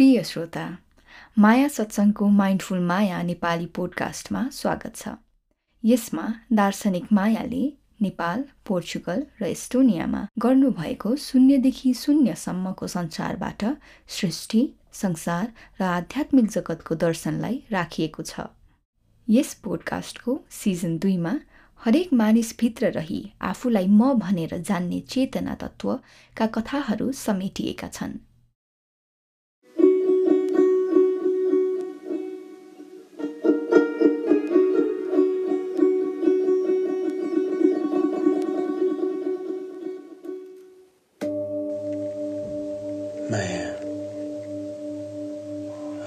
प्रिय श्रोता माया सत्सङ्गको माइन्डफुल माया नेपाली पोडकास्टमा स्वागत छ। यसमा दार्शनिक मायाले नेपाल पोर्चुगल र एस्टोनियामा गर्नुभएको शून्यदेखि शून्यसम्मको संसारबाट सृष्टि संसार र आध्यात्मिक जगतको दर्शनलाई राखिएको छ। यस पोडकास्टको सिजन दुईमा हरेक मानिसभित्र रही आफूलाई म भनेर जान्ने चेतना तत्त्वका कथाहरू समेटिएका छन्।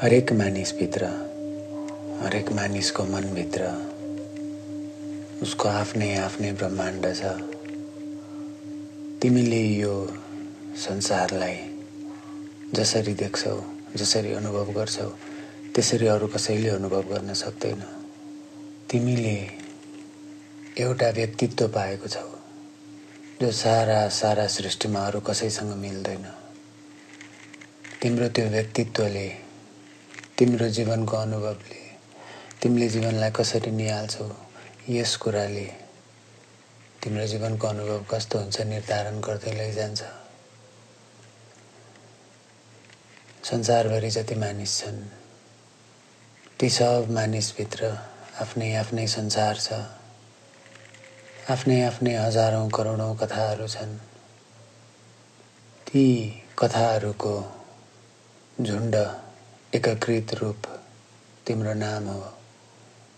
हरेक मानिसभित्र हरेक मानिसको मनभित्र उसको आफ्नै आफ्नै ब्रह्माण्ड छ। तिमीले यो संसारलाई जसरी देख्छौ जसरी अनुभव गर्छौ त्यसरी अरू कसैले अनुभव गर्न सक्दैन। तिमीले एउटा व्यक्तित्व पाएको छौ जो सारा सारा सृष्टिमा अरू कसैसँग मिल्दैन। तिम्रो त्यो व्यक्तित्वले तिम्रो जीवनको अनुभवले तिमीले जीवनलाई कसरी निहाल्छौ यस कुराले तिम्रो जीवनको अनुभव कस्तो हुन्छ निर्धारण गर्दै लैजान्छ। संसारभरि जति मानिस छन् ती सब मानिसभित्र आफ्नै आफ्नै संसार छ आफ्नै आफ्नै हजारौँ करोडौँ कथाहरू छन्। ती कथाहरूको झुन्ड एकीकृत रूप तिम्रो नाम हो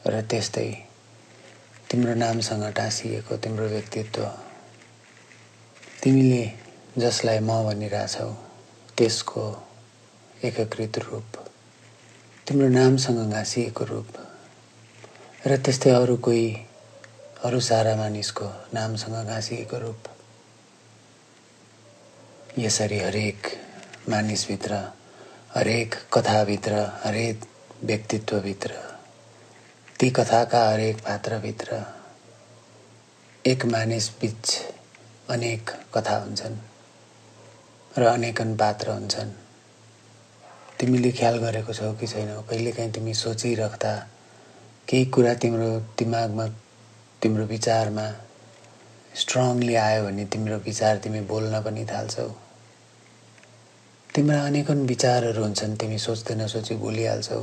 र त्यस्तै तिम्रो नामसँग टाँसिएको तिम्रो व्यक्तित्व तिमीले जसलाई म भनिरहेछौ त्यसको एकीकृत रूप तिम्रो नामसँग घाँसिएको रूप र त्यस्तै अरू कोही अरू सारा मानिसको नामसँग घाँसिएको रूप। यसरी हरेक मानिसभित्र हरेक कथाभित्र हरेक व्यक्तित्वभित्र ती कथाका हरेक पात्रभित्र एक मानिस बिच अनेक कथा हुन्छन् र अनेकन पात्र हुन्छन्। तिमीले ख्याल गरेको छौ कि छैनौ? कहिलेकाहीँ तिमी सोचिराख्दा केही कुरा तिम्रो दिमागमा तिम्रो विचारमा स्ट्रङली आयो भने तिम्रो विचार तिमी बोल्न पनि थाल्छौ। तिम्रा अनेकन विचारहरू हुन्छन् तिमी सोच्दै नसोची बोलिहाल्छौ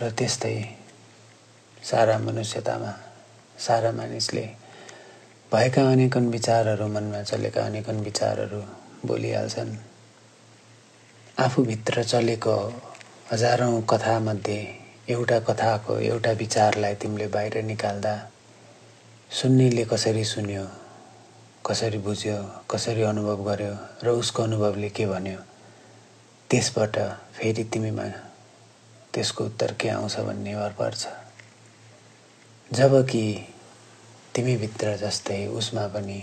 र त्यस्तै सारा मनुष्यतामा सारा मानिसले भएका अनेकन विचारहरू मनमा चलेका अनेकन विचारहरू बोलिहाल्छन् आफूभित्र चलेको हजारौँ कथामध्ये एउटा कथाको एउटा विचारलाई तिमीले बाहिर निकाल्दा सुन्नेले कसरी सुन्यो? कसरी बुझ्यो कसरी अनुभव गर्यो र उसको अनुभवले के भन्यो? त्यसबाट फेरि तिमीमा त्यसको उत्तर के आउँछ भन्ने निर्भर पर्छ। जबकि तिमीभित्र जस्तै उसमा पनि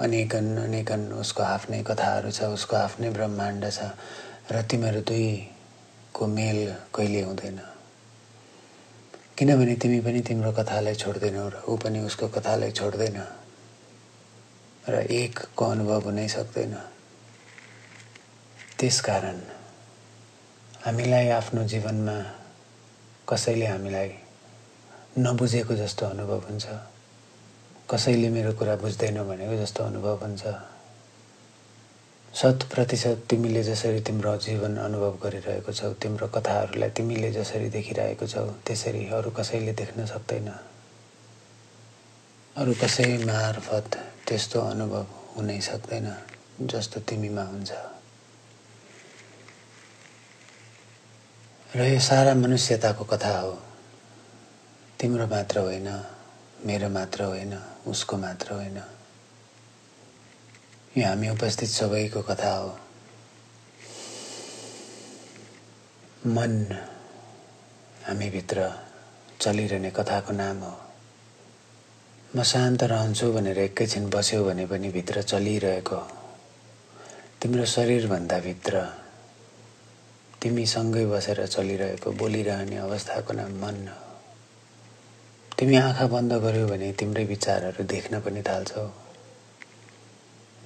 अनेकन अनेकन उसको आफ्नै कथाहरू छ उसको आफ्नै ब्रह्माण्ड छ र तिमीहरू दुईको मेल कहिले हुँदैन। किनभने तिमी पनि तिम्रो कथालाई छोड्दैनौ र ऊ पनि उसको कथालाई छोड्दैन। र एकको अनुभव हुनै सक्दैन। त्यसकारण हामीलाई आफ्नो जीवनमा कसैले हामीलाई नबुझेको जस्तो अनुभव हुन्छ कसैले मेरो कुरा बुझ्दैन भनेको जस्तो अनुभव हुन्छ। शत प्रतिशत तिमीले जसरी तिम्रो जीवन अनुभव गरिरहेको छौ तिम्रो कथाहरूलाई तिमीले जसरी देखिरहेको छौ त्यसरी अरू कसैले देख्न सक्दैन। अरू कसै मार्फत त्यस्तो अनुभव हुनै सक्दैन जस्तो तिमीमा हुन्छ। र यो सारा मनुष्यताको कथा हो। तिम्रो मात्र होइन मेरो मात्र होइन उसको मात्र होइन। यो हामी उपस्थित सबैको कथा हो। मन हामीभित्र चलिरहने कथाको नाम हो। म शान्त रहन्छु भनेर एकैछिन बस्यो भने पनि भित्र चलिरहेको तिम्रो शरीरभन्दा भित्र तिमीसँगै बसेर चलिरहेको बोलिरहने अवस्थाको नाम मन तिमी आँखा बन्द गर्यो भने तिम्रै विचारहरू देख्न पनि थाल्छौ।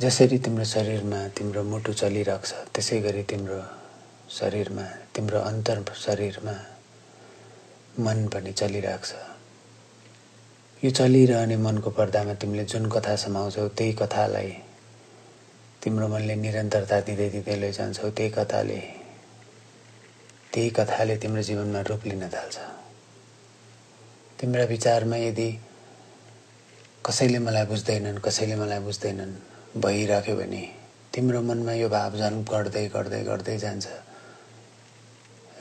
जसरी तिम्रो शरीरमा तिम्रो मुटु चलिरहेको छ त्यसै गरी तिम्रो शरीरमा तिम्रो अन्तर शरीरमा मन पनि चलिरहेको छ यो चलिरहने मनको पर्दामा तिमीले जुन कथा समाउँछौ त्यही कथालाई तिम्रो मनले निरन्तरता दिँदै दिँदै लैजान्छौ त्यही कथाले त्यही कथाले तिम्रो जीवनमा रूप लिन थाल्छ। तिम्रा विचारमा यदि कसैले मलाई बुझ्दैनन् कसैले मलाई बुझ्दैनन् भइराख्यो भने तिम्रो मनमा यो भाव झन् गर्दै गर्दै गर्दै जान्छ।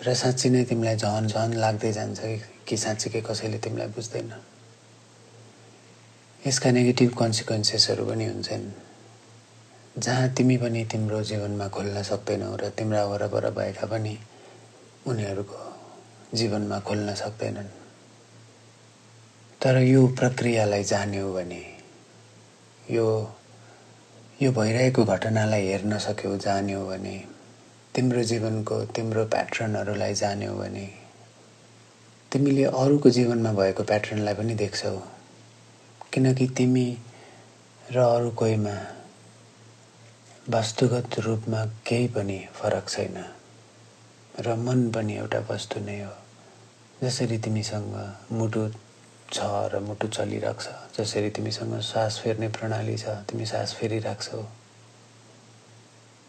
र साँच्ची नै तिमीलाई झन झन लाग्दै जान्छ कि साँच्चीकै कसैले तिमीलाई बुझ्दैन। यसका नेगेटिभ कन्सिक्वेन्सेसहरू पनि हुन्छन्। जहाँ तिमी पनि तिम्रो जीवनमा खोल्न सक्दैनौ र तिम्रा वरपर भएका पनि उनीहरूको जीवनमा खोल्न सक्दैनन्। तर यो प्रक्रियालाई जान्यो भने यो यो भइरहेको घटनालाई हेर्न सक्यौ जान्यौ भने तिम्रो जीवनको तिम्रो प्याटर्नहरूलाई जान्यौ भने तिमीले अरूको जीवनमा भएको प्याटर्नलाई पनि देख्छौ। किनकि तिमी र अरू कोहीमा वास्तुगत रूपमा केही पनि फरक छैन र मन पनि एउटा वस्तु नै हो। जसरी तिमीसँग मुटु छ र मुटु चलिरहेको जसरी तिमीसँग सास फेर्ने प्रणाली छ तिमी सास फेरिराख्छौ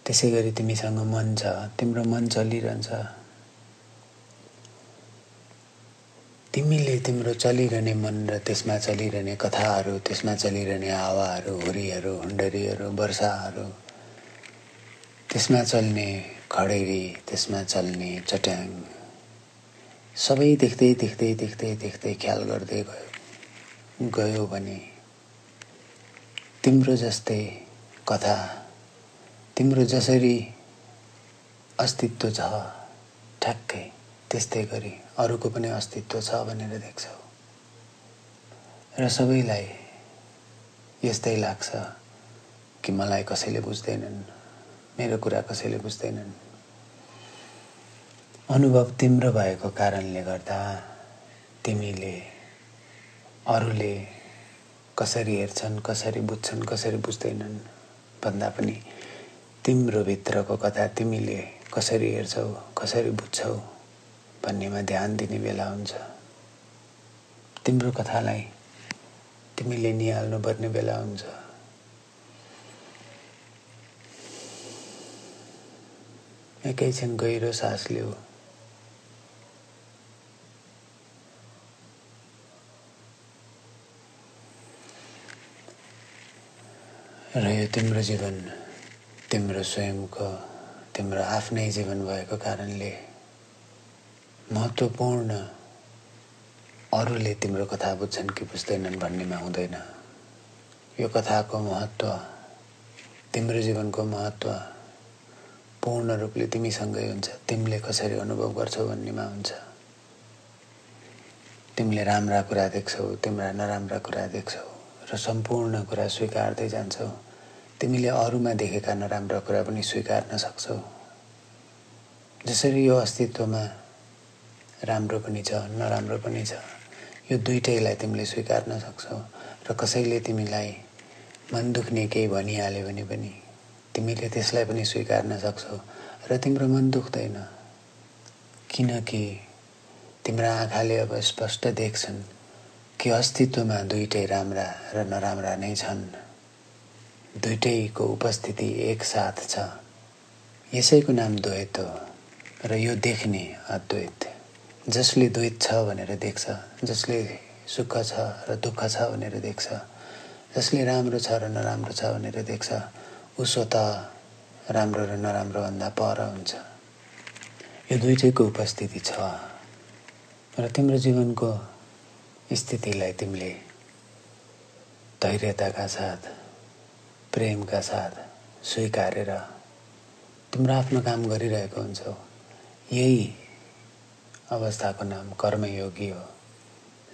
त्यसै गरी तिमीसँग मन छ तिम्रो मन चलिरहन्छ। तिमीले तिम्रो चलिरहने मन र त्यसमा चलिरहने कथाहरू त्यसमा चलिरहने हावाहरू हुरीहरू हुन्डरीहरू वर्षाहरू त्यसमा चल्ने खडेरी त्यसमा चल्ने चट्याङ सबै देख्दै देख्दै देख्दै देख्दै ख्याल गर्दै गयो। गयो भने तिम्रो जस्तै कथा तिम्रो जसरी अस्तित्व छ ठ्याक्कै। त्यस्तै गरी अरूको पनि अस्तित्व छ भनेर देख्छौ। र सबैलाई यस्तै लाग्छ कि मलाई कसैले बुझ्दैनन् मेरो कुरा कसैले बुझ्दैनन्। अनुभव तिम्रो भएको कारणले गर्दा तिमीले अरूले कसरी हेर्छन् कसरी बुझ्छन् कसरी बुझ्दैनन् भन्दा पनि तिम्रो भित्रको कथा तिमीले कसरी हेर्छौ कसरी बुझ्छौ भन्नेमा ध्यान दिने बेला हुन्छ। तिम्रो कथालाई तिमीले निहाल्नुपर्ने बेला हुन्छ। एकैछिन गहिरो सास लिऊ र यो तिम्रो जीवन तिम्रो स्वयंको तिम्रो आफ्नै जीवन भएको कारणले महत्त्वपूर्ण अरूले तिम्रो कथा बुझ्छन् कि बुझ्दैनन् भन्नेमा हुँदैन। यो कथाको महत्त्व तिम्रो जीवनको महत्त्व पूर्ण रूपले तिमीसँगै हुन्छ। तिमीले कसरी अनुभव गर्छौ भन्नेमा हुन्छ। तिमीले राम्रा कुरा देख्छौ तिम्रा नराम्रा कुरा देख्छौ र सम्पूर्ण कुरा स्वीकार्दै जान्छौ। तिमीले अरूमा देखेका नराम्रा कुरा पनि स्वीकार्न सक्छौ। जसरी यो अस्तित्वमा राम्रो पनि छ नराम्रो पनि छ यो दुइटैलाई तिमीले स्वीकार्न सक्छौ र कसैले तिमीलाई मन दुख्ने केही भनिहाल्यो भने पनि तिमीले त्यसलाई पनि स्वीकार्न सक्छौ र तिम्रो मन दुख्दैन। किनकि तिम्रा आँखाले अब स्पष्ट देख्छन् कि अस्तित्वमा दुइटै राम्रा र नराम्रा नै छन्। दुइटैको उपस्थिति एकसाथ छ। यसैको नाम द्वैत हो र यो देख्ने अद्वैत। जसले द्वैत छ भनेर देख्छ जसले सुख छ र दुःख छ भनेर देख्छ जसले राम्रो छ र नराम्रो छ भनेर देख्छ ऊ स्वत राम्रो र नराम्रोभन्दा पर हुन्छ। यो दुइटैको उपस्थिति छ र तिम्रो जीवनको स्थितिलाई तिमीले धैर्यताका साथ प्रेमका साथ स्वीकारेर तिम्रो आफ्नो काम गरिरहेको हुन्छौ। यही अवस्थाको नाम कर्मयोगी हो।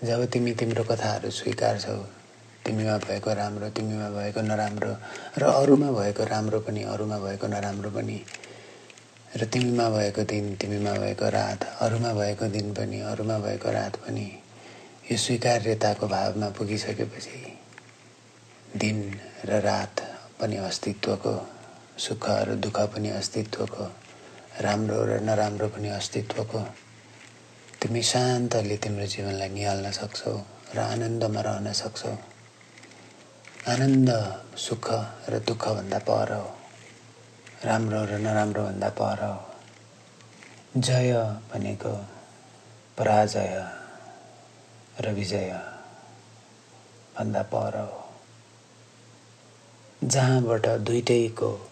जब तिमी तिम्रो कथाहरू स्वीकार्छौ तिमीमा भएको राम्रो तिमीमा भएको नराम्रो र अरूमा भएको राम्रो पनि अरूमा भएको नराम्रो पनि र तिमीमा भएको दिन तिमीमा भएको रात अरूमा भएको दिन पनि अरूमा भएको रात पनि यो स्वीकार्यताको भावमा पुगिसकेपछि दिन र रात पनि अस्तित्वको सुख र दुःख पनि अस्तित्वको राम्रो र नराम्रो पनि अस्तित्वको तिमी शान्तले तिम्रो जीवनलाई निहाल्न सक्छौ र आनन्दमा रहन सक्छौ। आनन्द सुख र दुःखभन्दा पर हो। राम्रो र नराम्रोभन्दा पर हो। जय भनेको पराजय र विजय भन्दा पर हो। जहाँबाट दुइटैको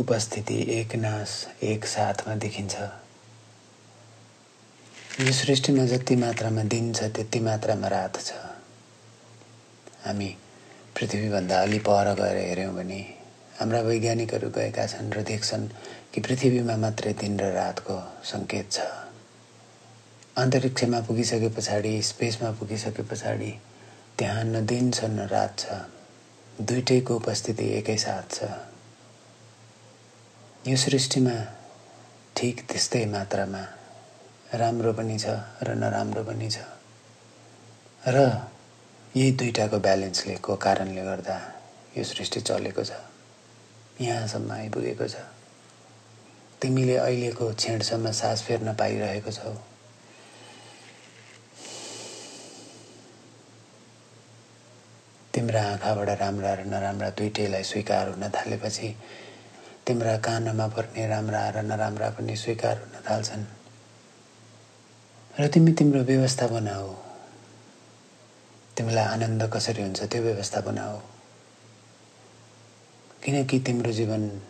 उपस्थिति एक नाश एक साथमा देखिन्छ। यो सृष्टिमा जति मात्रामा दिन छ त्यति मात्रामा रात छ। हामी पृथ्वीभन्दा अलि पर गएर हेऱ्यौँ भने हाम्रा वैज्ञानिकहरू गएका छन् र देख्छन् कि पृथ्वीमा मात्रै दिन र रातको सङ्केत छ। अन्तरिक्षमा पुगिसके पछाडि स्पेसमा पुगिसके पछाडि त्यहाँ न दिन छ न रात छ। दुइटैको उपस्थिति एकैसाथ छ। यो सृष्टिमा ठिक त्यस्तै मात्रामा राम्रो पनि छ र नराम्रो पनि छ। र यही दुइटाको ब्यालेन्सले को कारणले गर्दा यो सृष्टि चलेको छ। यहाँसम्म आइपुगेको छ। तिमीले अहिलेको छेडसम्म सास फेर्न पाइरहेको छौ। तिम्रा आँखाबाट राम्रा र नराम्रा दुइटैलाई स्वीकार हुन थालेपछि तिम्रा कानमा पर्ने राम्रा र नराम्रा पनि स्वीकार हुन थाल्छन्। र तिमी तिम्रो व्यवस्था बनाऊ। तिमीलाई आनन्द कसरी हुन्छ त्यो व्यवस्था बनाऊ। किनकि तिम्रो जीवन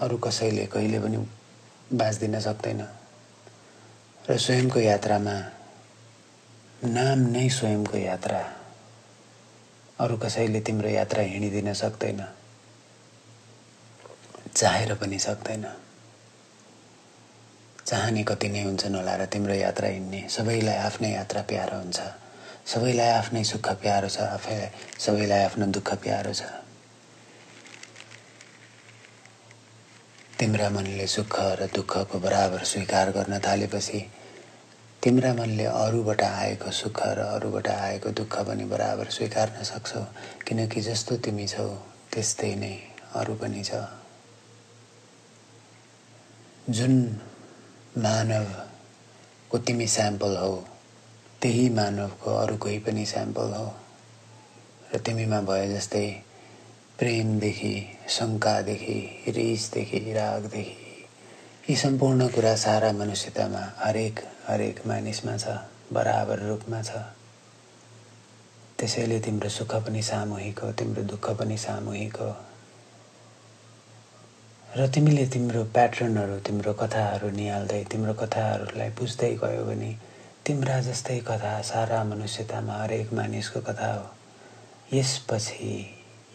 अरू कसैले कहिले पनि बाँच्दिन सक्दैन। र स्वयंको यात्रामा नाम नै स्वयंको यात्रा। अरू कसैले तिम्रो यात्रा हिँडिदिन सक्दैन। चाहेर पनि सक्दैन। चाहने कति नै हुन्छन् होला र तिम्रो यात्रा हिँड्ने। सबैलाई आफ्नै यात्रा प्यारो हुन्छ। सबैलाई आफ्नै सुख प्यारो छ आफैलाई सबैलाई आफ्नो दुःख प्यारो छ। तिम्रा मनले सुख र दुःखको बराबर स्वीकार गर्न थालेपछि तिम्रा मनले अरूबाट आएको सुख र अरूबाट आएको दुःख पनि बराबर स्वीकार्न सक्छौ किनकि जस्तो तिमी छौ त्यस्तै नै अरू पनि छ। जुन मानवको तिमी स्याम्पल हौ। त्यही मानवको अरू कोही पनि स्याम्पल हो। र तिमीमा भए जस्तै प्रेमदेखि शङ्कादेखि रिसदेखि रागदेखि यी सम्पूर्ण कुरा सारा मनुष्यतामा हरेक हरेक मानिसमा छ बराबर रूपमा छ। त्यसैले तिम्रो सुख पनि सामूहिक हो तिम्रो दुःख पनि सामूहिक हो। र तिमीले तिम्रो प्याटर्नहरू तिम्रो कथाहरू निहाल्दै तिम्रो कथाहरूलाई बुझ्दै गयो भने तिम्रा जस्तै कथा सारा मनुष्यतामा हरेक मानिसको कथा हो। यसपछि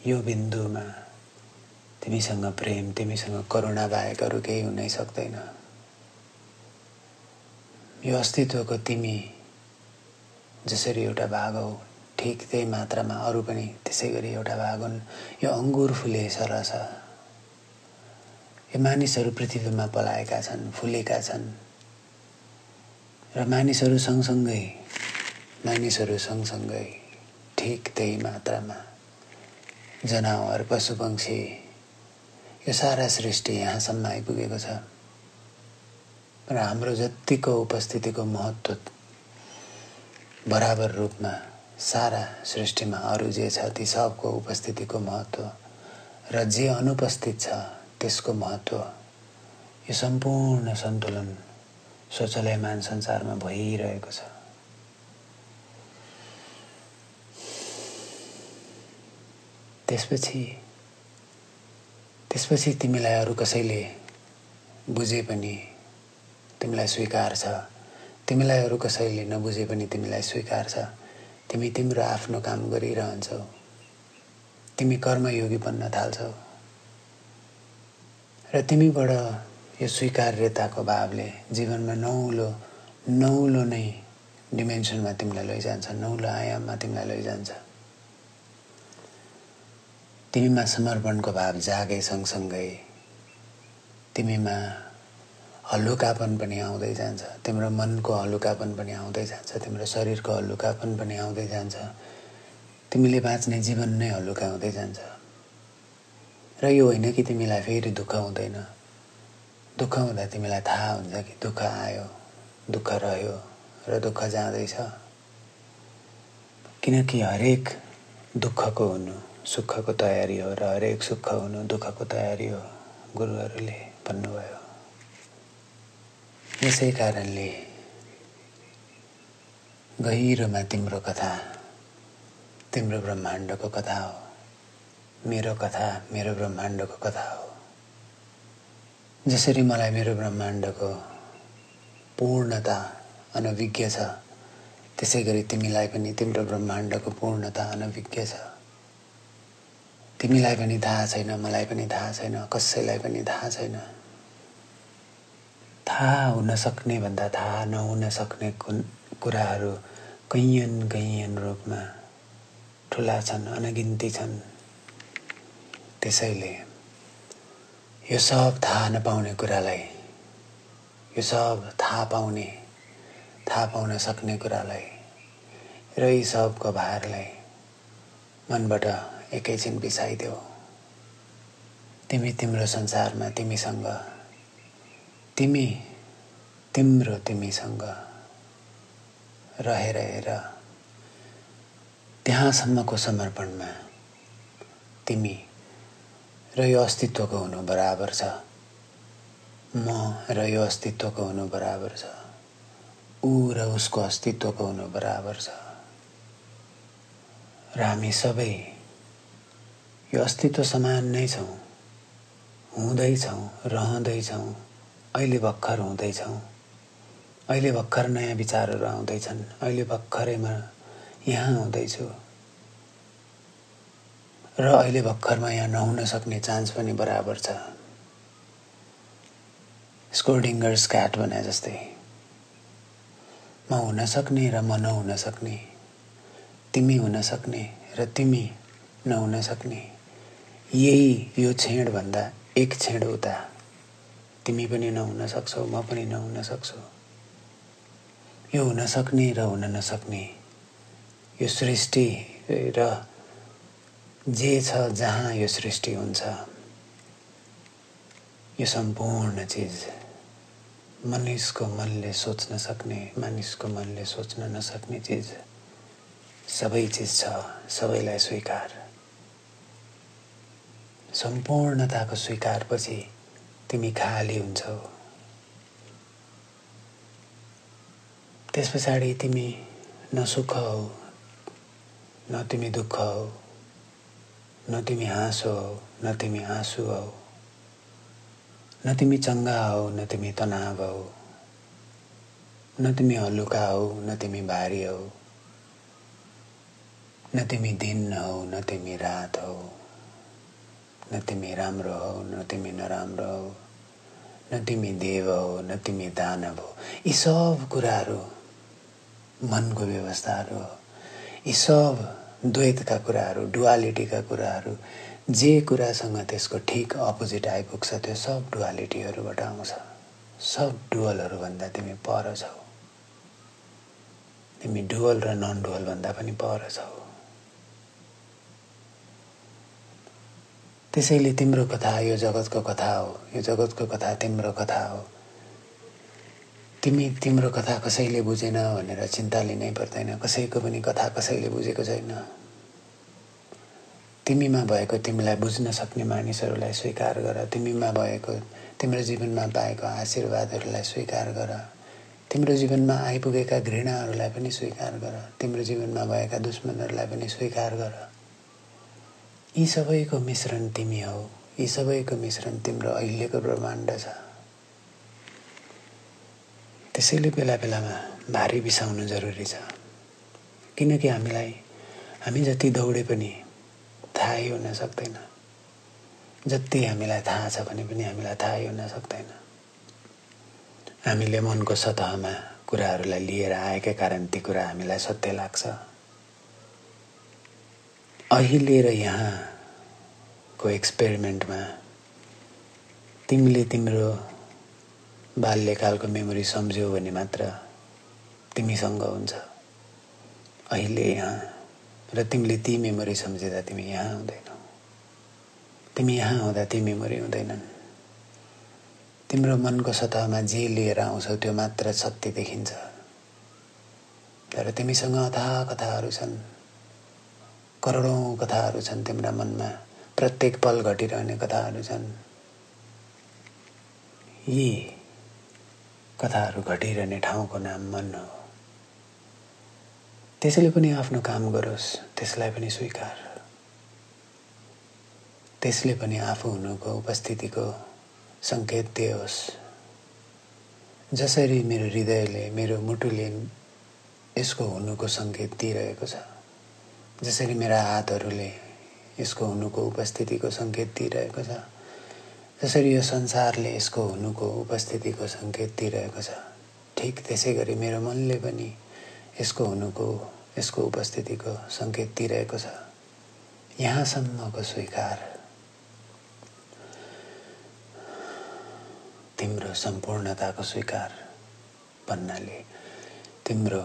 यो बिन्दुमा तिमीसँग प्रेम तिमीसँग करुणा बाहेक अरू केही हुनै सक्दैन। यो अस्तित्वको तिमी जसरी एउटा भाग हौ ठिक त्यही मात्रामा अरू पनि त्यसै गरी एउटा भाग हुन्। यो अङ्गुर फुले सरस। यो मानिसहरू पृथ्वीमा पलाएका छन् फुलेका छन्। र मानिसहरू सँगसँगै मानिसहरू सँगसँगै ठिक त्यही मात्रामा जनावर पशुपक्षी यो सारा सृष्टि यहाँसम्म आइपुगेको छ। र हाम्रो जतिको उपस्थितिको महत्त्व बराबर रूपमा सारा सृष्टिमा अरू जे छ ती सबको उपस्थितिको महत्त्व र जे अनुपस्थित छ त्यसको महत्त्व यो सम्पूर्ण सन्तुलन शौचालयमान संसारमा भइरहेको छ। त्यसपछि त्यसपछि तिमीलाई अरू कसैले बुझे पनि तिमीलाई स्वीकार छ। तिमीलाई अरू कसैले नबुझे पनि तिमीलाई स्वीकार छ। तिमी तिम्रो आफ्नो काम गरिरहन्छौ। तिमी कर्मयोगी बन्न थाल्छौ। र तिमीबाट यो स्वीकार्यताको भावले जीवनमा नौलो नौलो नै डिमेन्सनमा तिमीलाई लैजान्छ नौलो आयाममा तिमीलाई लैजान्छ। तिमीमा समर्पणको भाव जागे सँगसँगै तिमीमा हलुकापन पनि आउँदै जान्छ। तिम्रो मनको हलुकापन पनि आउँदै जान्छ। तिम्रो शरीरको हलुकापन पनि आउँदै जान्छ। तिमीले बाँच्ने जीवन नै हलुका हुँदै जान्छ। र यो होइन कि तिमीलाई फेरि दुःख हुँदैन। दुःख हुँदा तिमीलाई थाहा हुन्छ कि दुःख आयो दुःख रह्यो र दुःख जाँदैछ। किनकि हरेक दुःखको हुनु सुखको तयारी हो र हरेक सुख हुनु दुःखको तयारी हो गुरुहरूले भन्नुभयो। यसै कारणले गहिरोमा तिम्रो कथा तिम्रो ब्रह्माण्डको कथा हो। मेरो कथा मेरो ब्रह्माण्डको कथा हो। जसरी मलाई मेरो ब्रह्माण्डको पूर्णता अनभिज्ञ छ त्यसै गरी तिमीलाई पनि तिम्रो ब्रह्माण्डको पूर्णता अनभिज्ञ छ। तिमीलाई पनि थाहा छैन मलाई पनि थाहा छैन कसैलाई पनि थाहा छैन। थाहा हुन सक्ने भन्दा थाहा नहुन सक्ने कुराहरू कैयन कैयन रूपमा ठुला छन् अनगिन्ती छन्। त्यसैले यो सब थाहा नपाउने कुरालाई यो सब थाहा पाउने थाहा पाउन सक्ने कुरालाई र यी सबको भारलाई मनबाट एकैछिन बिसाइदेऊ। तिमी तिम्रो संसारमा तिमीसँग तिमी तिम्रो तिमीसँग रहेर हेर। त्यहाँसम्मको समर्पणमा तिमी र यो अस्तित्वको हुनु बराबर छ। म र यो अस्तित्वको हुनु बराबर छ। ऊ र उसको अस्तित्वको हुनु बराबर छ। र हामी सबै यो अस्तित्व समान नै छौँ। हुँदैछौँ रहँदैछौँ अहिले भर्खर हुँदैछौँ अहिले भर्खर नयाँ विचारहरू आउँदैछन्। अहिले भर्खरैमा यहाँ हुँदैछु। र अहिले भर्खरमा यहाँ नहुन सक्ने चान्स पनि बराबर छ। स्कोर्डिङ्गर्स क्याट भने जस्तै। म हुन सक्ने र म नहुन सक्ने। तिमी हुन सक्ने र तिमी नहुन सक्ने। यही यो छेडभन्दा एक छेड उता। तिमी पनि नहुन सक्छौ म पनि नहुन सक्छु। यो हुन सक्ने र हुन नसक्ने। यो सृष्टि र जे छ जहाँ यो सृष्टि हुन्छ यो सम्पूर्ण चिज मानिसको मनले सोच्न सक्ने मानिसको मनले सोच्न नसक्ने चिज सबै चिज छ सबैलाई स्वीकार। सम्पूर्णताको स्वीकारपछि तिमी खाली हुन्छौ। त्यस पछाडि तिमी न सुख हौ न तिमी दुःख हौ। न तिमी हाँसो हौ न तिमी आँसु हौ। न तिमी चङ्गा हौ न तिमी तनाव हौ। न तिमी हलुका हौ न तिमी भारी हौ। न तिमी दिन हौ न तिमी रात हौ। न तिमी राम्रो हौ न तिमी नराम्रो हौ। न तिमी देव हौ न तिमी दानव हौ। यी सब कुराहरू मनको व्यवस्थाहरू हो। यी सब द्वैतका कुराहरू डुवालिटीका कुराहरू जे कुरासँग त्यसको ठिक अपोजिट आइपुग्छ त्यो सब डुवालिटीहरूबाट आउँछ। सब डुवलहरूभन्दा तिमी पर छौ। तिमी डुवल र नन डुवल भन्दा पनि पर छौ। त्यसैले तिम्रो कथा यो जगतको कथा हो। यो जगतको कथा तिम्रो कथा हो। तिमी तिम्रो कथा कसैले बुझेन भनेर चिन्ता लिनै पर्दैन। कसैको पनि कथा कसैले बुझेको छैन। तिमीमा भएको तिमीलाई बुझ्न सक्ने मानिसहरूलाई स्वीकार गर। तिमीमा भएको तिम्रो जीवनमा पाएको आशीर्वादहरूलाई स्वीकार गर। तिम्रो जीवनमा आइपुगेका घृणाहरूलाई पनि स्वीकार गर। तिम्रो जीवनमा भएका दुश्मनहरूलाई पनि स्वीकार गर। यी सबैको मिश्रण तिमी हौ। यी सबैको मिश्रण तिम्रो अहिलेको ब्रह्माण्ड छ। त्यसैले बेला बेलामा भारी बिसाउनु जरुरी छ। किनकि हामीलाई हामी जति दौडे पनि थाहै हुन सक्दैन। जति हामीलाई थाहा छ भने पनि हामीलाई थाहै हुन सक्दैन। हामीले मनको सतहमा कुराहरूलाई लिएर आएकै कारण ती कुरा हामीलाई सत्य लाग्छ। अहिले र यहाँको एक्सपेरिमेन्टमा तिमीले तिम्रो बाल्यकालको मेमोरी सम्झ्यौ भने मात्र तिमीसँग हुन्छ। अहिले यहाँ र तिमीले ती मेमोरी सम्झिँदा तिमी यहाँ हुँदैनौ। तिमी यहाँ हुँदा ती मेमोरी हुँदैनन्। तिम्रो मनको सतहमा जे लिएर आउँछौ त्यो मात्र सत्य देखिन्छ। तर तिमीसँग अथा कथाहरू छन्। करोडौँ कथाहरू छन् तिम्रा मनमा। प्रत्येक पल घटिरहने कथाहरू छन्। यी कथाहरू घटिरहने ठाउँको नाम मन हो। त्यसैले पनि आफ्नो काम गरोस् त्यसलाई पनि स्वीकार। त्यसले पनि आफू हुनुको उपस्थितिको सङ्केत दियोस्। जसरी मेरो हृदयले मेरो मुटुले यसको हुनुको सङ्केत दिइरहेको छ जसरी मेरा हातहरूले यसको हुनुको उपस्थितिको सङ्केत दिइरहेको छ जसरी यो संसारले यसको हुनुको उपस्थितिको सङ्केत दिइरहेको छ। ठिक त्यसै गरी मेरो मनले पनि यसको हुनुको यसको उपस्थितिको सङ्केत दिइरहेको छ। यहाँसम्मको स्वीकार। तिम्रो सम्पूर्णताको स्वीकार भन्नाले तिम्रो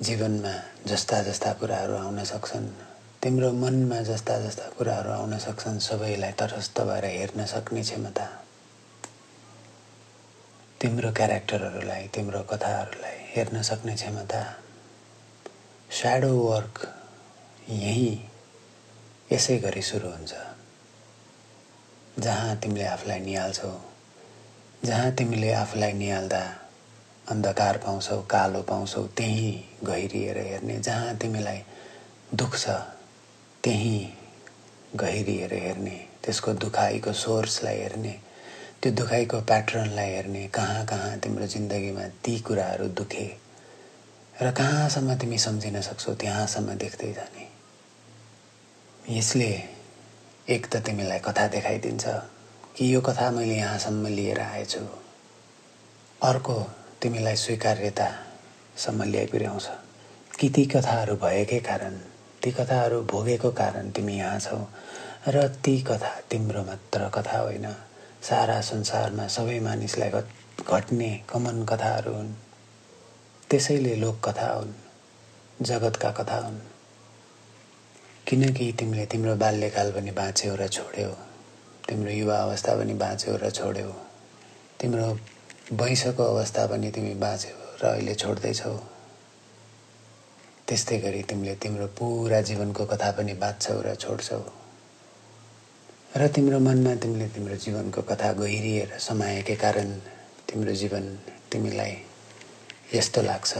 जीवनमा जस्ता जस्ता कुराहरू आउन सक्छन्। तिम्रो मनमा जस्ता जस्ता कुराहरू आउन सक्छन् सबैलाई तटस्थ भएर हेर्न सक्ने क्षमता। तिम्रो क्यारेक्टरहरूलाई तिम्रो कथाहरूलाई हेर्न सक्ने क्षमता। स्याडो वर्क यहीँ यसै गरी सुरु हुन्छ। जहाँ तिमीले आफूलाई निहाल्छौ जहाँ तिमीले आफूलाई निहाल्दा अन्धकार पाउँछौ कालो पाउँछौ त्यहीँ गहिरिएर हेर्ने जहाँ तिमीलाई दुख्छ त्यहीँ गहिरिएर हेर्ने त्यसको दुखाइको सोर्सलाई हेर्ने त्यो दुखाइको प्याटर्नलाई हेर्ने कहाँ कहाँ तिम्रो जिन्दगीमा ती कुराहरू दुखे र कहाँसम्म तिमी सम्झिन सक्छौ त्यहाँसम्म देख्दै जाने। यसले एक त तिमीलाई कथा देखाइदिन्छ कि यो कथा मैले यहाँसम्म लिएर आएछु। अर्को तिमीलाई स्वीकार्यतासम्म ल्याइ पुर्याउँछ कि ती कथाहरू भएकै कारण ती कथाहरू भोगेको कारण तिमी यहाँ छौ। र ती कथा तिम्रो मात्र कथा होइन। सारा संसारमा सबै मानिसलाई घट्ने कमन कथाहरू हुन्। त्यसैले लोककथा हुन् जगतका कथा हुन्। किनकि तिमीले तिम्रो बाल्यकाल पनि बाँच्यौ र छोड्यौ। तिम्रो युवा अवस्था पनि बाँच्यौ र छोड्यौ। तिम्रो वैंशको अवस्था पनि तिमी बाँच्यौ र अहिले छोड्दैछौ। त्यस्तै गरी तिमीले तिम्रो पुरा जीवनको कथा पनि बाँच्छौ र छोड्छौ। र तिम्रो मनमा तिमीले तिम्रो जीवनको कथा गहिरिएर समाएकै कारण तिम्रो जीवन तिमीलाई यस्तो लाग्छ।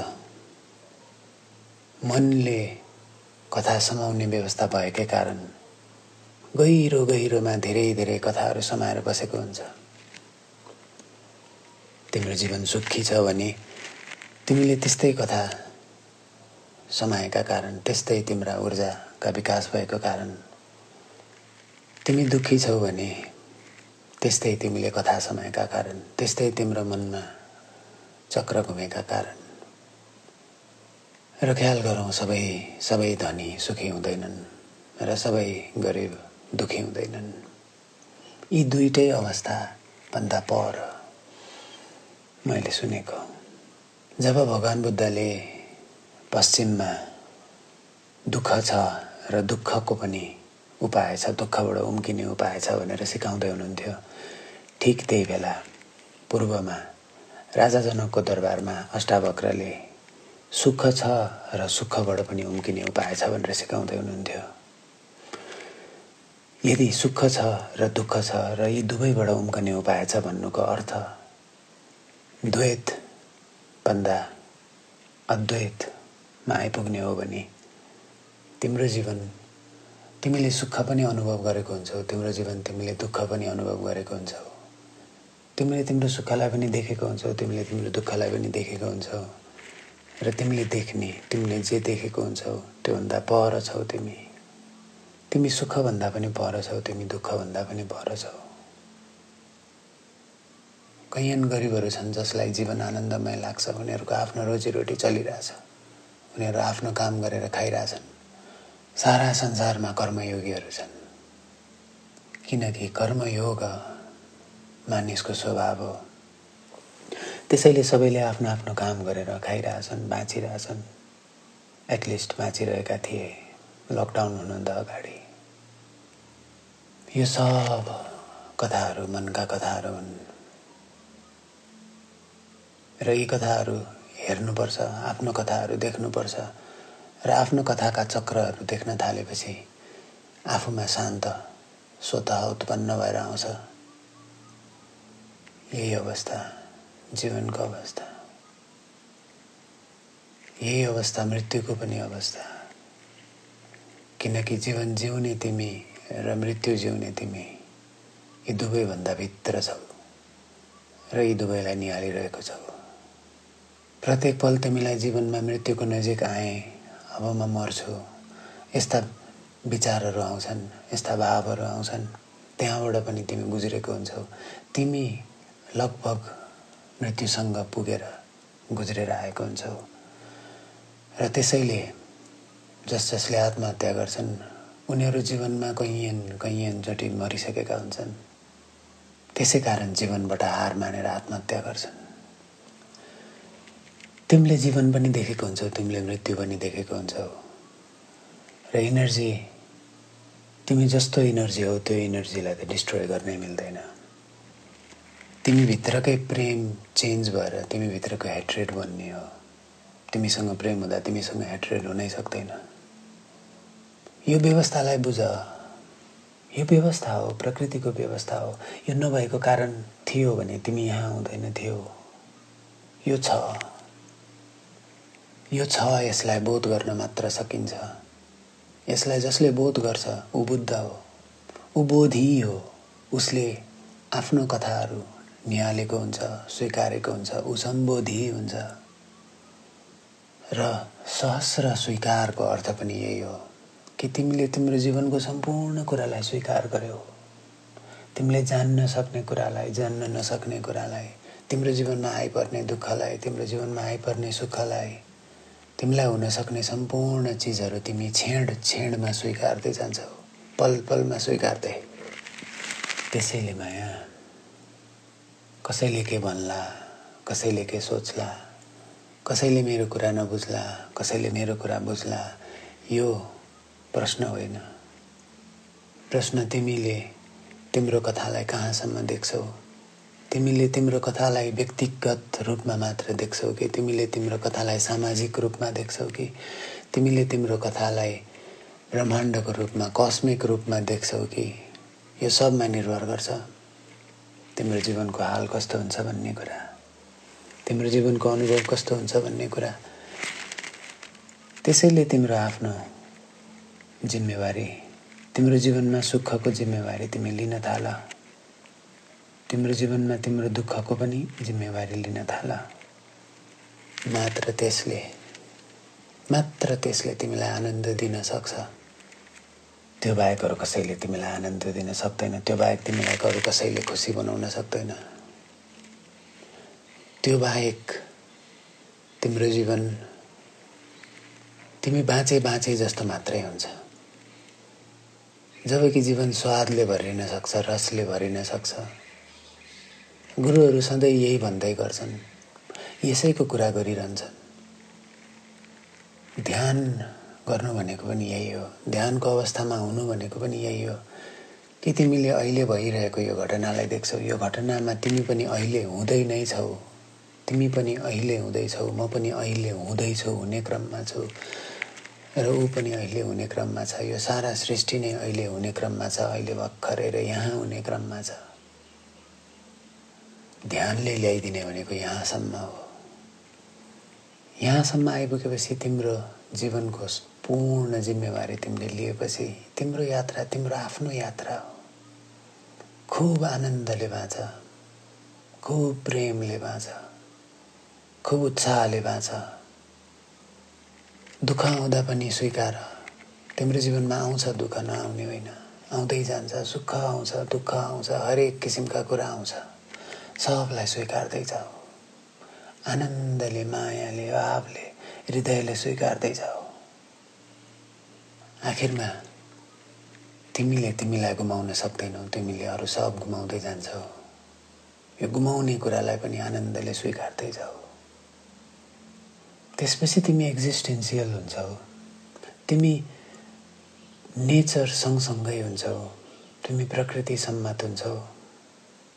मनले कथा समाउने व्यवस्था भएकै कारण गहिरो गहिरोमा धेरै धेरै कथाहरू समाएर बसेको हुन्छ। तिम्रो जीवन सुखी छ भने तिमीले त्यस्तै कथा समाएका कारण त्यस्तै तिम्रा ऊर्जाका विकास भएको कारण तिमी दुःखी छौ भने त्यस्तै तिमीले कथा समाएका कारण त्यस्तै तिम्रो मनमा चक्र घुमेका कारण। र ख्याल गरौँ सबै सबै धनी सुखी हुँदैनन् र सबै गरिब दुखी हुँदैनन्। यी दुइटै अवस्थाभन्दा पर मैले सुनेको जब भगवान् बुद्धले पश्चिममा दुःख छ र दुःखको पनि उपाय छ दुःखबाट उम्किने उपाय छ भनेर सिकाउँदै हुनुहुन्थ्यो। ठिक त्यही बेला पूर्वमा राजा जनकको दरबारमा अष्टावक्रले सुख छ र सुखबाट पनि उम्किने उपाय छ भनेर सिकाउँदै हुनुहुन्थ्यो। यदि सुख छ र दुःख छ र यी दुवैबाट उम्कने उपाय छ भन्नुको अर्थ द्वैतभन्दा अद्वैतमा आइपुग्ने हो भने तिम्रो जीवन तिमीले सुख पनि अनुभव गरेको हुन्छौ तिम्रो जीवन तिमीले दुःख पनि अनुभव गरेको हुन्छौ तिमीले तिम्रो सुखलाई पनि देखेको हुन्छौ तिमीले तिम्रो दुःखलाई पनि देखेको हुन्छौ र तिमीले देख्ने तिमीले जे देखेको हुन्छौ त्योभन्दा पर छौ तिमी। तिमी सुखभन्दा पनि पर छौ तिमी दुःखभन्दा पनि पर छौ। कैयन गरिबहरू छन् जसलाई जीवन आनन्दमय लाग्छ उनीहरूको आफ्नो रोजीरोटी चलिरहेछ। उनीहरू आफ्नो काम गरेर खाइरहेछन्। सारा संसारमा कर्मयोगीहरू छन्। किनकि कर्मयोग मानिसको स्वभाव हो। त्यसैले सबैले आफ्नो आफ्नो काम गरेर खाइरहेछन् बाँचिरहेछन्। एटलिस्ट बाँचिरहेका थिए। लकडाउन हुनुभन्दा अगाडि। यो सब कथाहरू मनका कथाहरू हुन्। र यी कथाहरू हेर्नुपर्छ आफ्नो कथाहरू देख्नुपर्छ र आफ्नो कथाका चक्रहरू देख्न थालेपछि आफूमा शान्त स्वत उत्पन्न भएर आउँछ। यही अवस्था जीवनको अवस्था। यही अवस्था मृत्युको पनि अवस्था। किनकि जीवन जिउने तिमी र मृत्यु जिउने तिमी यी दुवैभन्दा भित्र छौ र यी दुवैलाई निहालिरहेको छौ। प्रत्येक पल तिमीलाई जीवनमा मृत्युको नजिक आए। अब म मर्छु। यस्ता विचारहरू आउँछन् यस्ता भावहरू आउँछन्। त्यहाँबाट पनि तिमी गुज्रेको हुन्छौ। तिमी लगभग मृत्युसँग पुगेर गुज्रेर आएको हुन्छौ। र त्यसैले जस जसले आत्महत्या गर्छन् उनीहरू जीवनमा कैयन कैयन जटिल मरिसकेका हुन्छन्। त्यसै कारण जीवनबाट हार मानेर आत्महत्या गर्छन्। तिमीले जीवन पनि देखेको हुन्छौ तिमीले मृत्यु पनि देखेको हुन्छौ। र इनर्जी तिमी जस्तो इनर्जी हो त्यो इनर्जीलाई त डिस्ट्रोय गर्नै मिल्दैन। तिमी भित्रकै प्रेम चेन्ज भएर तिमी भित्रको हेट्रेड बन्ने हो। तिमीसँग प्रेम हुँदा तिमीसँग हेट्रेड हुनै सक्दैन। यो व्यवस्थालाई बुझ। यो व्यवस्था हो प्रकृतिको व्यवस्था हो। यो नभएको कारण थियो भने तिमी यहाँ हुँदैन थियो। यो छ। यो छ यसलाई बोध गर्न मात्र सकिन्छ। यसलाई जसले बोध गर्छ ऊ बुद्ध हो। ऊ बोधी हो। उसले आफ्नो कथाहरू निहालेको हुन्छ स्वीकारेको हुन्छ ऊ सम्बोधी हुन्छ। र सहस्र स्वीकारको अर्थ पनि यही हो कि तिमीले तिम्रो जीवनको सम्पूर्ण कुरालाई स्वीकार गर्यौ। तिमीले जान्न सक्ने कुरालाई जान्न नसक्ने कुरालाई तिम्रो जीवनमा आइपर्ने दुःखलाई तिम्रो जीवनमा आइपर्ने सुखलाई तिमीलाई हुन सक्ने सम्पूर्ण चिजहरू तिमी छेड छेडमा स्वीकार्दै जान्छौ। पल पलमा स्वीकार्दै। त्यसैले माया कसैले के भन्ला कसैले के सोच्ला कसैले मेरो कुरा नबुझ्ला कसैले मेरो कुरा बुझ्ला यो प्रश्न होइन। प्रश्न तिमीले तिम्रो कथालाई कहाँसम्म देख्छौ? तिमीले तिम्रो कथालाई व्यक्तिगत रूपमा मात्र देख्छौ कि? तिमीले तिम्रो कथालाई सामाजिक रूपमा देख्छौ कि? तिमीले तिम्रो कथालाई ब्रह्माण्डको रूपमा कस्मिक रूपमा देख्छौ कि? यो सबमा निर्भर गर्छ। तिम्रो जीवनको हाल कस्तो हुन्छ भन्ने कुरा। तिम्रो जीवनको अनुभव कस्तो हुन्छ भन्ने कुरा। त्यसैले तिम्रो आफ्नो जिम्मेवारी तिम्रो जीवनमा सुखको जिम्मेवारी तिमी लिन थाल। तिम्रो जीवनमा तिम्रो दुःखको पनि जिम्मेवारी लिन थाल। मात्र त्यसले मात्र त्यसले तिमीलाई आनन्द दिन सक्छ। त्यो बाहेक अरू कसैले तिमीलाई आनन्द दिन सक्दैन त्यो बाहेक तिमीलाई अरू कसैले खुसी बनाउन सक्दैन। त्यो बाहेक तिम्रो जीवन तिमी बाँचे बाँचे जस्तो मात्रै हुन्छ। जब कि जीवन स्वादले भरिन सक्छ रसले भरिन सक्छ। गुरुहरू सधैँ यही भन्दै गर्छन्। यसैको कुरा गरिरहन्छन्। ध्यान गर्नु भनेको पनि यही हो। ध्यानको अवस्थामा हुनु भनेको पनि यही हो। कि तिमीले अहिले भइरहेको यो घटनालाई देख्छौ। यो घटनामा तिमी पनि अहिले हुँदै नै छौ। तिमी पनि अहिले हुँदैछौ म पनि अहिले हुँदैछु हुने क्रममा छु। र ऊ पनि अहिले हुने क्रममा छ। यो सारा सृष्टि नै अहिले हुने क्रममा छ। अहिले भर्खरै यहाँ हुने क्रममा छ। ध्यानले ल्याइदिने भनेको यहाँसम्म हो। यहाँसम्म आइपुगेपछि तिम्रो जीवनको पूर्ण जिम्मेवारी तिमीले लिएपछि तिम्रो यात्रा तिम्रो आफ्नो यात्रा हो। खुब आनन्दले बाँच खुब प्रेमले बाँच खुब उत्साहले बाँच। दुःख आउँदा पनि स्वीकार तिम्रो जीवनमा आउँछ दुःख नआउने होइन। आउँदै जान्छ सुख आउँछ दुःख आउँछ हरेक किसिमका कुरा आउँछ। सबलाई स्वीकार्दै जाऊ। आनन्दले मायाले भावले हृदयले स्वीकार्दै जाऊ। आखिरमा तिमीले तिमीलाई गुमाउन सक्दैनौ तिमीले अरू सब गुमाउँदै जान्छौ। यो गुमाउने कुरालाई पनि आनन्दले स्वीकार्दै जाऊ। त्यसपछि तिमी एक्जिस्टेन्सियल हुन्छौ। तिमी नेचर सँगसँगै हुन्छौ। तिमी प्रकृति सम्मत हुन्छौ।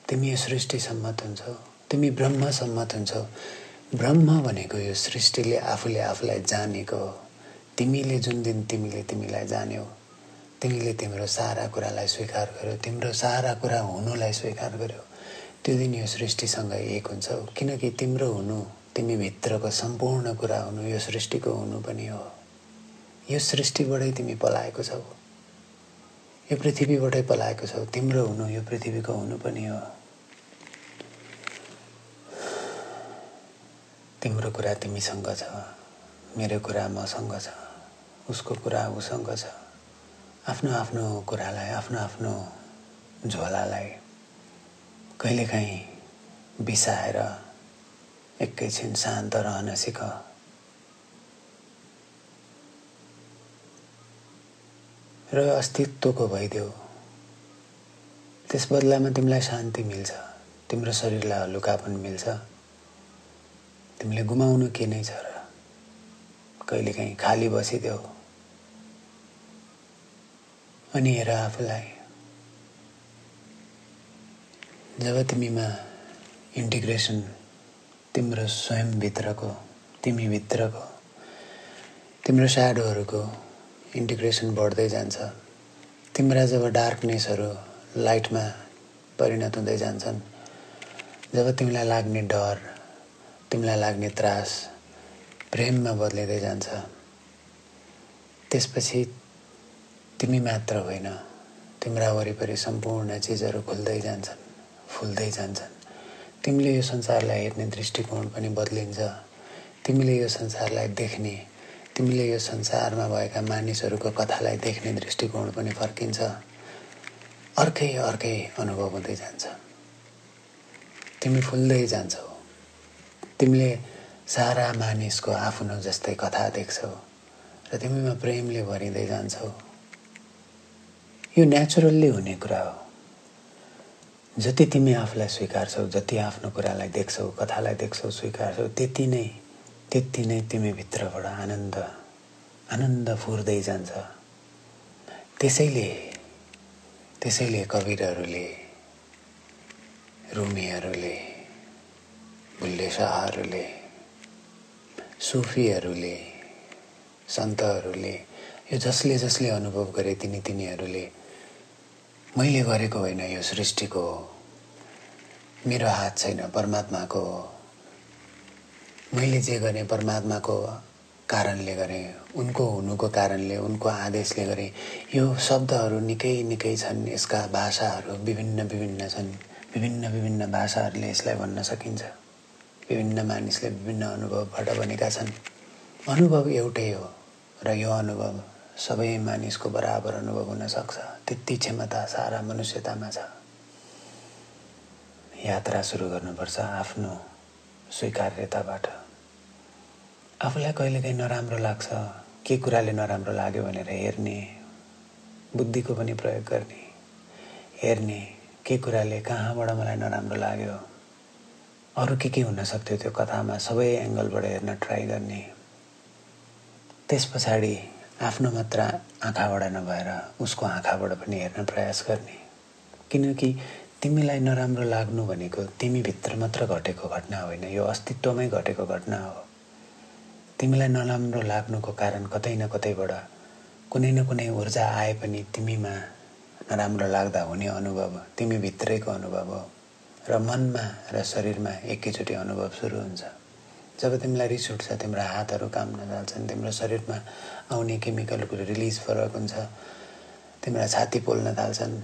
तिमी यो सृष्टि सम्मत हुन्छौ। तिमी ब्रह्म सम्मत हुन्छौ। ब्रह्म भनेको यो सृष्टिले आफूले आफूलाई जानेको हो। तिमीले जुन दिन तिमीले तिमीलाई जान्यौ तिमीले तिम्रो सारा कुरालाई स्वीकार गर्यो तिम्रो सारा कुरा हुनुलाई स्वीकार गर्यो त्यो दिन यो सृष्टिसँग एक हुन्छौ। किनकि तिम्रो हुनु तिमी भित्रको सम्पूर्ण कुरा हुनु यो सृष्टिको हुनु पनि हो। यो सृष्टिबाटै तिमी पलाएको छौ। यो पृथ्वीबाटै पलाएको छौ। तिम्रो हुनु यो पृथ्वीको हुनु पनि हो। तिम्रो कुरा तिमीसँग छ मेरो कुरा मसँग छ उसको कुरा उसँग छ। आफ्नो आफ्नो कुरालाई आफ्नो आफ्नो झोलालाई कहिलेकाहीँ बिसाएर एकैछिन शान्त रहन सिक। र अस्तित्वको भइदेऊ। त्यस बदलामा तिमीलाई शान्ति मिल्छ तिम्रो शरीरलाई हलुकापन मिल्छ। तिमीले गुमाउनु के नै छ र? कहिलेकाहीँ खाली बसिदेऊ। अनि हेर आफूलाई। जब तिमीमा इन्टिग्रेसन तिम्रो स्वयंभित्रको तिमीभित्रको तिम्रो स्याडोहरूको इन्टिग्रेसन बढ्दै जान्छ तिम्रा जब डार्कनेसहरू लाइटमा परिणत हुँदै जान्छन् जब तिमीलाई लाग्ने डर तिमीलाई लाग्ने त्रास प्रेममा बदलिँदै जान्छ। त्यसपछि तिमी मात्र होइन तिम्रा वरिपरि सम्पूर्ण चिजहरू खुल्दै जान्छन् फुल्दै जान्छन्। तिमीले यो संसारलाई हेर्ने दृष्टिकोण पनि बदलिन्छ। तिमीले यो संसारलाई देख्ने तिमीले यो संसारमा भएका मानिसहरूको कथालाई देख्ने दृष्टिकोण पनि फर्किन्छ। अर्कै अर्कै अनुभव हुँदै जान्छ। तिमी फुल्दै जान्छौ। तिमीले सारा मानिसको आफ्नो जस्तै कथा देख्छौ र तिमीमा प्रेमले भरिँदै जान्छौ। यो नेचुरल्ली हुने कुरा हो। जति तिमी आफूलाई स्वीकार्छौ जति आफ्नो कुरालाई देख्छौ कथालाई देख्छौ स्वीकार्छौ त्यति नै त्यति नै तिमी भित्रबाट आनन्द आनन्द फुर्दै जान्छ। त्यसैले त्यसैले कविरहरूले रुमीहरूले बुल्ले शाहहरूले सुफीहरूले सन्तहरूले यो जसले जसले अनुभव गरे तिनी तिनीहरूले मैले गरेको होइन यो सृष्टिको मेरो हात छैन परमात्माको मैले जे गरेँ परमात्माको कारणले गरेँ उनको हुनुको कारणले उनको आदेशले गरेँ। यो शब्दहरू निकै निकै छन् यसका भाषाहरू विभिन्न विभिन्न छन् विभिन्न विभिन्न भाषाहरूले यसलाई भन्न सकिन्छ। विभिन्न मानिसले विभिन्न अनुभवबाट बनेका छन्। अनुभव एउटै हो र यो अनुभव सबै मानिसको बराबर अनुभव हुन सक्छ। त्यति क्षमता सारा मनुष्यतामा छ। यात्रा सुरु गर्नुपर्छ आफ्नो स्वीकार्यताबाट। आफूलाई कहिलेकाहीँ नराम्रो लाग्छ के कुराले नराम्रो लाग्यो भनेर हेर्ने बुद्धिको पनि प्रयोग गर्ने हेर्ने के कुराले कहाँबाट मलाई नराम्रो लाग्यो अरू के के हुनसक्थ्यो त्यो कथामा? सबै एङ्गलबाट हेर्न ट्राई गर्ने। त्यस पछाडि आफ्नो मात्र आँखाबाट नभएर उसको आँखाबाट पनि हेर्न प्रयास गर्ने। किनकि तिमीलाई नराम्रो लाग्नु भनेको तिमीभित्र मात्र घटेको घटना होइन। यो अस्तित्वमै घटेको घटना हो। तिमीलाई नराम्रो लाग्नुको कारण कतै न कतैबाट कुनै न कुनै ऊर्जा आए पनि तिमीमा नराम्रो लाग्दा हुने अनुभव तिमी भित्रैको अनुभव हो। र मनमा र शरीरमा एकैचोटि अनुभव सुरु हुन्छ। जब तिमीलाई रिस उठ्छ तिम्रो हातहरू काम नजाल्छन् तिम्रो शरीरमा आउने केमिकलको रिलिज फरक हुन्छ। तिम्रो छाती पोल्न थाल्छन्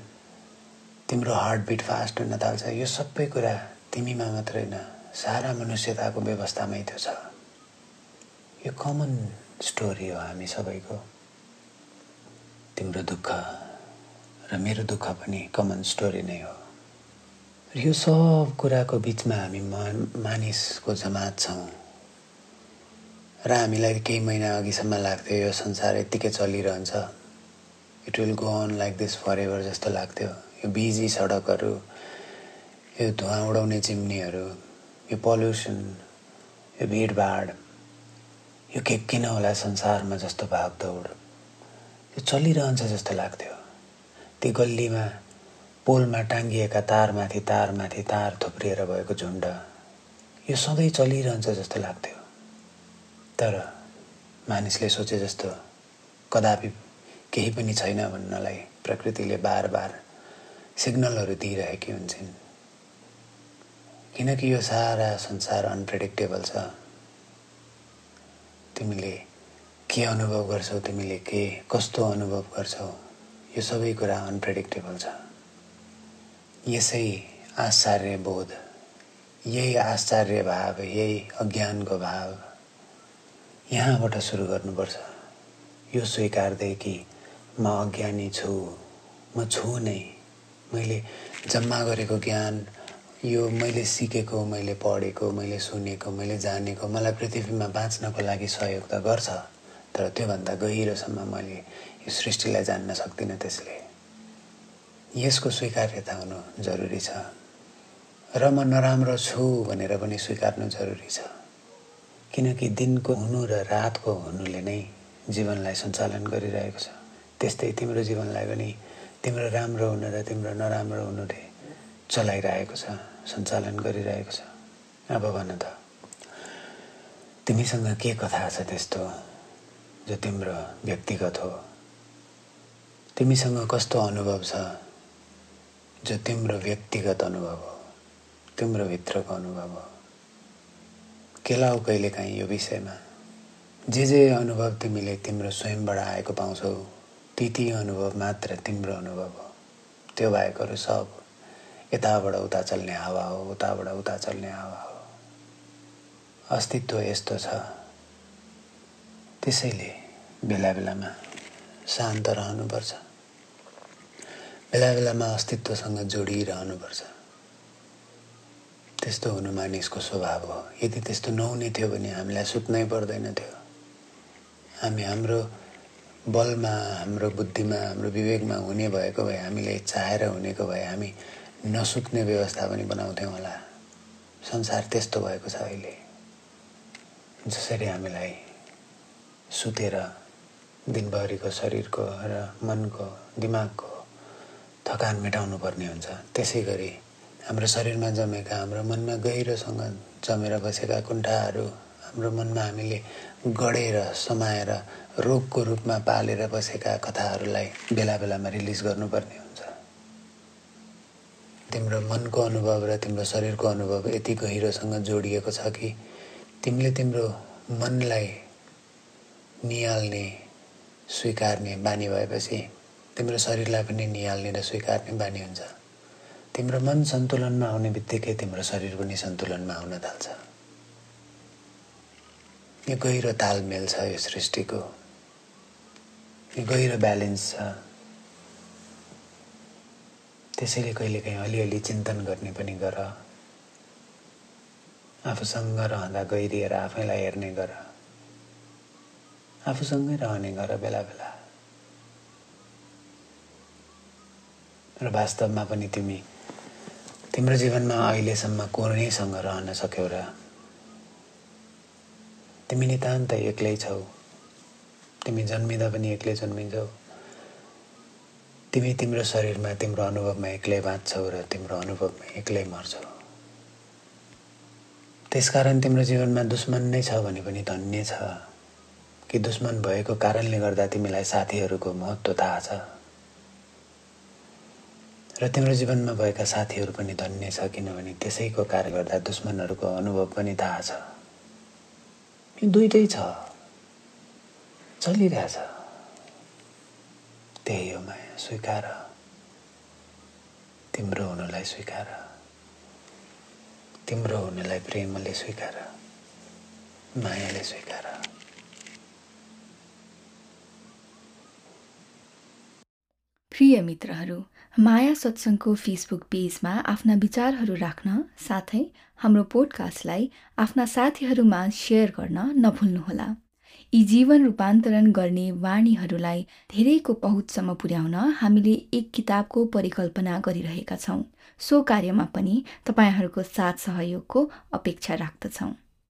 तिम्रो हार्टबिट फास्ट हुन थाल्छ। यो सबै कुरा तिमीमा मात्रै होइन सारा मनुष्यताको व्यवस्थामै त्यो छ। यो कमन स्टोरी हो हामी सबैको। तिम्रो दुःख र मेरो दुःख पनि कमन स्टोरी नै हो। यो सब कुराको बिचमा हामी मानिसको जमात छौँ। र हामीलाई केही महिना अघिसम्म लाग्थ्यो यो संसार यत्तिकै चलिरहन्छ। It will go on like this forever जस्तो लाग्थ्यो। यो बिजी सडकहरू यो धुवा उडाउने चिम्नीहरू यो पल्युसन यो भिडभाड यो के किन होला संसारमा जस्तो भागदौड। यो चलिरहन्छ जस्तो लाग्थ्यो। ती गल्लीमा पोलमा टाङ्गिएका तारमाथि तारमाथि तार थुप्रिएर भएको झुन्ड यो सधैँ चलिरहन्छ जस्तो लाग्थ्यो। तर मानिसले सोचे जस्तो कदापि केही पनि छैन भन्नलाई प्रकृतिले बार बार सिग्नलहरू दिइरहेकी हुन्छन्। किनकि यो सारा संसार अनप्रेडिक्टेबल छ। तिमीले के अनुभव गर्छौ तिमीले के कस्तो अनुभव गर्छौ यो सबै कुरा अनप्रेडिक्टेबल छ। यसै आश्चर्य बोध यही आश्चर्य भाव यही अज्ञानको भाव। यहाँबाट सुरु गर्नुपर्छ। यो स्वीकार्दै कि म अज्ञानी छु म छु नै। मैले जम्मा गरेको ज्ञान यो मैले सिकेको मैले पढेको मैले सुनेको मैले जानेको मलाई पृथ्वीमा बाँच्नको लागि सहयोग त गर्छ तर त्योभन्दा गहिरोसम्म मैले यो सृष्टिलाई जान्न सक्दिनँ त्यसले। यसको स्वीकार्यता हुनु जरुरी छ। र म नराम्रो छु भनेर पनि स्वीकार्नु जरुरी छ। किनकि दिनको हुनु र रातको हुनुले नै जीवनलाई सञ्चालन गरिरहेको छ। त्यस्तै तिम्रो जीवनलाई पनि तिम्रो राम्रो हुनु र तिम्रो नराम्रो हुनुले चलाइरहेको छ सञ्चालन गरिरहेको छ। अब भन त तिमीसँग के कथा छ त्यस्तो जो तिम्रो व्यक्तिगत हो? तिमीसँग कस्तो अनुभव छ? जो तिम्रो व्यक्तिगत अनुभव हो तिम्रो भित्रको अनुभव हो केलाउ कहिलेकाहीँ यो विषयमा? जे जे अनुभव तिमीले तिम्रो स्वयंबाट आएको पाउँछौ ती ती अनुभव मात्र तिम्रो अनुभव हो। त्यो बाहेकहरू सब यताबाट उता चल्ने हावा हो उताबाट उता चल्ने हावा हो। अस्तित्व यस्तो छ। त्यसैले बेला बेलामा शान्त रहनुपर्छ। बेला बेलामा अस्तित्वसँग जोडिरहनुपर्छ त्यस्तो हुनु मानिसको स्वभाव हो यदि त्यस्तो नहुने थियो भने हामीलाई सुत्नै पर्दैन थियो हामी हाम्रो बलमा हाम्रो बुद्धिमा हाम्रो विवेकमा हुने भएको भए हामीले चाहेर हुनेको भए हामी नसुत्ने व्यवस्था पनि बनाउँथ्यौँ होला संसार त्यस्तो भएको छ अहिले जसरी हामीलाई सुतेर दिनभरिको शरीरको र मनको दिमागको थकान मेटाउनु पर्ने हुन्छ। त्यसै गरी हाम्रो शरीरमा जमेका हाम्रो मनमा गहिरोसँग जमेर बसेका कुण्ठाहरू हाम्रो मनमा हामीले गढेर समाएर रोगको रूपमा पालेर बसेका कथाहरूलाई बेला बेलामा रिलिज गर्नुपर्ने हुन्छ। तिम्रो मनको अनुभव र तिम्रो शरीरको अनुभव यति गहिरोसँग जोडिएको छ कि तिमीले तिम्रो मनलाई निहाल्ने स्वीकार्ने बानी भएपछि तिम्रो शरीरलाई पनि निहाल्ने र स्वीकार्ने बानी हुन्छ। तिम्रो मन सन्तुलनमा आउने बित्तिकै तिम्रो शरीर पनि सन्तुलनमा आउन थाल्छ। यो गहिरो तालमेल छ यो सृष्टिको। यो गहिरो ब्यालेन्स छ। त्यसैले कहिलेकाहीँ अलिअलि चिन्तन गर्ने पनि गर। आफूसँग रहँदा गहिरिएर आफैलाई हेर्ने गर। आफूसँगै रहने गर बेला बेला। र वास्तवमा पनि तिमी तिम्रो जीवनमा अहिलेसम्म कोनैसँग रहन सक्यौ र तिमी नितान्त एक्लै छौ। तिमी जन्मिँदा पनि एक्लै जन्मिन्छौ। तिमी तिम्रो शरीरमा तिम्रो अनुभवमा एक्लै बाँच्छौ र तिम्रो अनुभवमा एक्लै मर्छौ। त्यसकारण तिम्रो जीवनमा दुश्मन नै छ भने पनि धन्य छ। कि दुश्मन भएको कारणले गर्दा तिमीलाई साथीहरूको महत्त्व थाहा छ? र तिम्रो जीवनमा भएका साथीहरू पनि धन्य छ किनभने त्यसैको कार्य गर्दा दुश्मनहरूको अनुभव पनि थाहा छ। यो दुइटै छ। चलिरहेछ। त्यही हो माया स्वीकार। तिम्रो हुनुलाई स्वीकार। तिम्रो हुनुलाई प्रेमले स्वीकार। मायाले स्वीकार। प्रिय मित्रहरू माया सत्सङ्गको फेसबुक पेजमा आफ्ना विचारहरू राख्न साथै हाम्रो पोडकास्टलाई आफ्ना साथीहरूमा सेयर गर्न नभुल्नुहोला। यी जीवन रूपान्तरण गर्ने वाणीहरूलाई धेरैको पहुँचसम्म पुर्याउन हामीले एक किताबको परिकल्पना गरिरहेका छौँ। सो कार्यमा पनि तपाईँहरूको साथ सहयोगको अपेक्षा राख्दछौँ।